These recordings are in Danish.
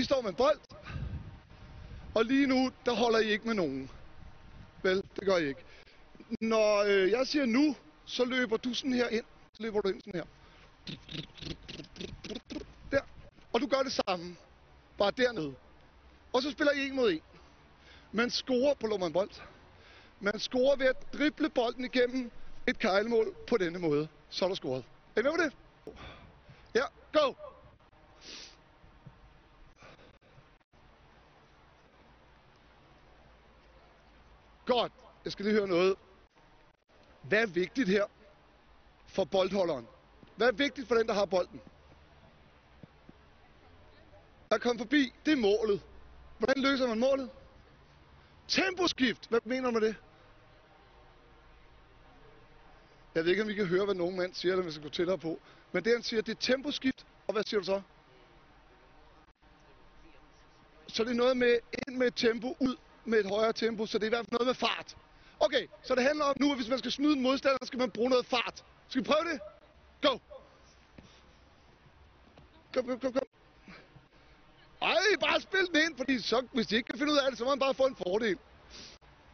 I står med en bold. Og lige nu, der holder I ikke med nogen. Vel, det gør I ikke. Når øh, jeg siger nu, så løber du sådan her ind. Så løber du ind sådan her. Der. Og du gør det samme. Bare dernede. Og så spiller I en mod en. Man scorer på lommer bold. Man scorer ved at drible bolden igennem et kejlemål på denne måde. Så er der scoret. Er I med på det? Ja, go! Godt. Jeg skal lige høre noget. Hvad er vigtigt her for boldholderen? Hvad er vigtigt for den, der har bolden? At komme forbi, det er målet. Hvordan løser man målet? Temposkift. Hvad mener du med det? Jeg ved ikke, om vi kan høre, hvad nogen mand siger, når vi skal gå tættere på. Men det, han siger, det er temposkift. Og hvad siger du så? Så det er noget med ind med tempo, ud med et højere tempo, så det er i hvert fald noget med fart. Okay, så det handler om nu, at hvis man skal snyde en modstander, så skal man bruge noget fart. Skal vi prøve det? Go! Kom, kom, kom, kom. Ej, bare spil den ind, fordi så, hvis de ikke kan finde ud af det, så må man bare få en fordel.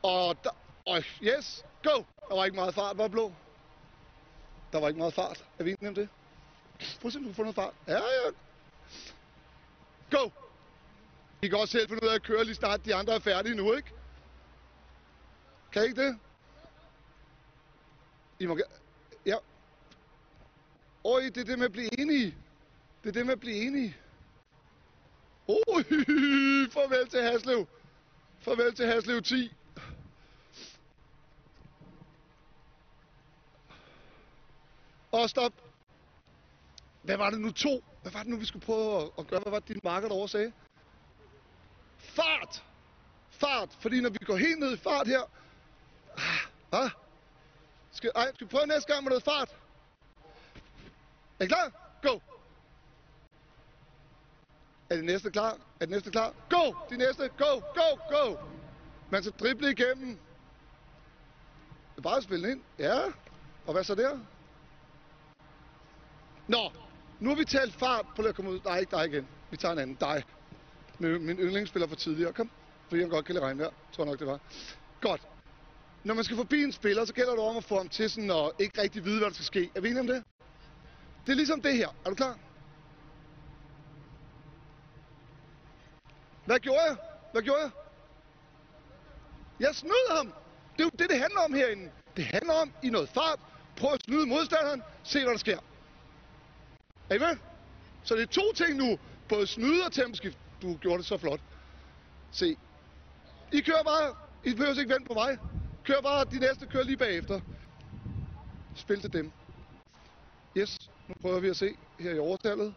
Og der, og yes, go! Der var ikke meget fart, var blå. Der var ikke meget fart. Er vi enige om det? Prøv at se, om du kan få noget fart. Ja, ja. Go! I kan også selv finde ud af at køre lige snart de andre er færdige nu, ikke? Kan I ikke det? I må Ja. Oj, det er det med at blive enige. Det er det med at blive enige. Oj, farvel til Haslev. Farvel til Haslev 10. Og stop. Hvad var det nu to? Hvad var det nu, vi skulle prøve at, at gøre? Hvad var det, din marker derovre sagde? Fart! Fart! Fordi når vi går helt ned i fart her... Ah, ah. Skal, ej, skal vi prøve næste gang med noget fart? Er I klar? Go! Er det næste klar? Er det næste klar? Go! De næste. Go, go, go! Man skal drible igennem. Det er bare at spille ind. Ja. Og hvad så der? Nå, nu har vi talt fart. Prøv lige at komme ud. Nej, ikke dig igen. Vi tager en anden. Dig. Min min yndlingsspiller for tidligere. Kom. Fordi han godt kan lide regnvejr. Tror jeg nok, det var. Godt. Når man skal forbi en spiller, så gælder det om at få ham til sådan at ikke rigtig vide, hvad der skal ske. Er vi enige om det? Det er ligesom det her. Er du klar? Hvad gjorde jeg? Hvad gjorde jeg? Jeg snød ham. Det er jo det, det handler om herinde. Det handler om i noget fart. Prøv at snyde modstanderen. Se, hvad der sker. Er I med? Så det er to ting nu. Både snyde og temposkift. Du gjorde det så flot. Se. I kører bare. I behøver ikke vente på mig. Kør bare. De næste kører lige bagefter. Spil til dem. Yes. Nu prøver vi at se her i overtallet.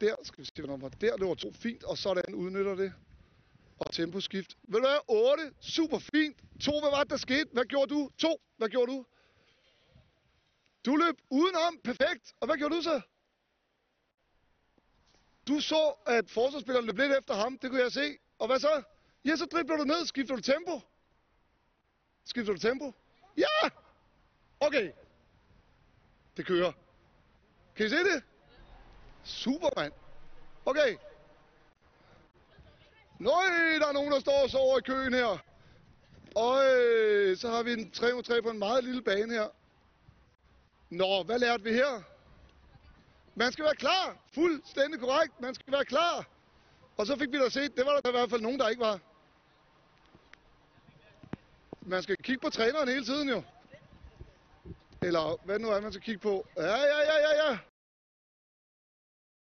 Der skal vi se, hvornår var der. Det var to fint, og sådan udnytter det. Og temposkift. Ved du være 8. Super fint. To, hvad var det, der skete? Hvad gjorde du? To. Hvad gjorde du? Du løb udenom. Perfekt. Og hvad gjorde du så? Du så, at forsvarsspilleren løb lidt efter ham. Det kunne jeg se. Og hvad så? Ja, så dribler du ned. Skifter du tempo? Skifter du tempo? Ja! Okay. Det kører. Kan I se det? Superman. Okay. Nøj, der er nogen, der står og sover i køen her. Øh, så har vi en 3 3 på en meget lille bane her. Nå, hvad lærte vi her? Man skal være klar. Fuldstændig korrekt. Man skal være klar. Og så fik vi da set, det var der i hvert fald nogen, der ikke var. Man skal kigge på træneren hele tiden jo. Eller hvad nu er, man skal kigge på. Ja, ja, ja, ja, ja.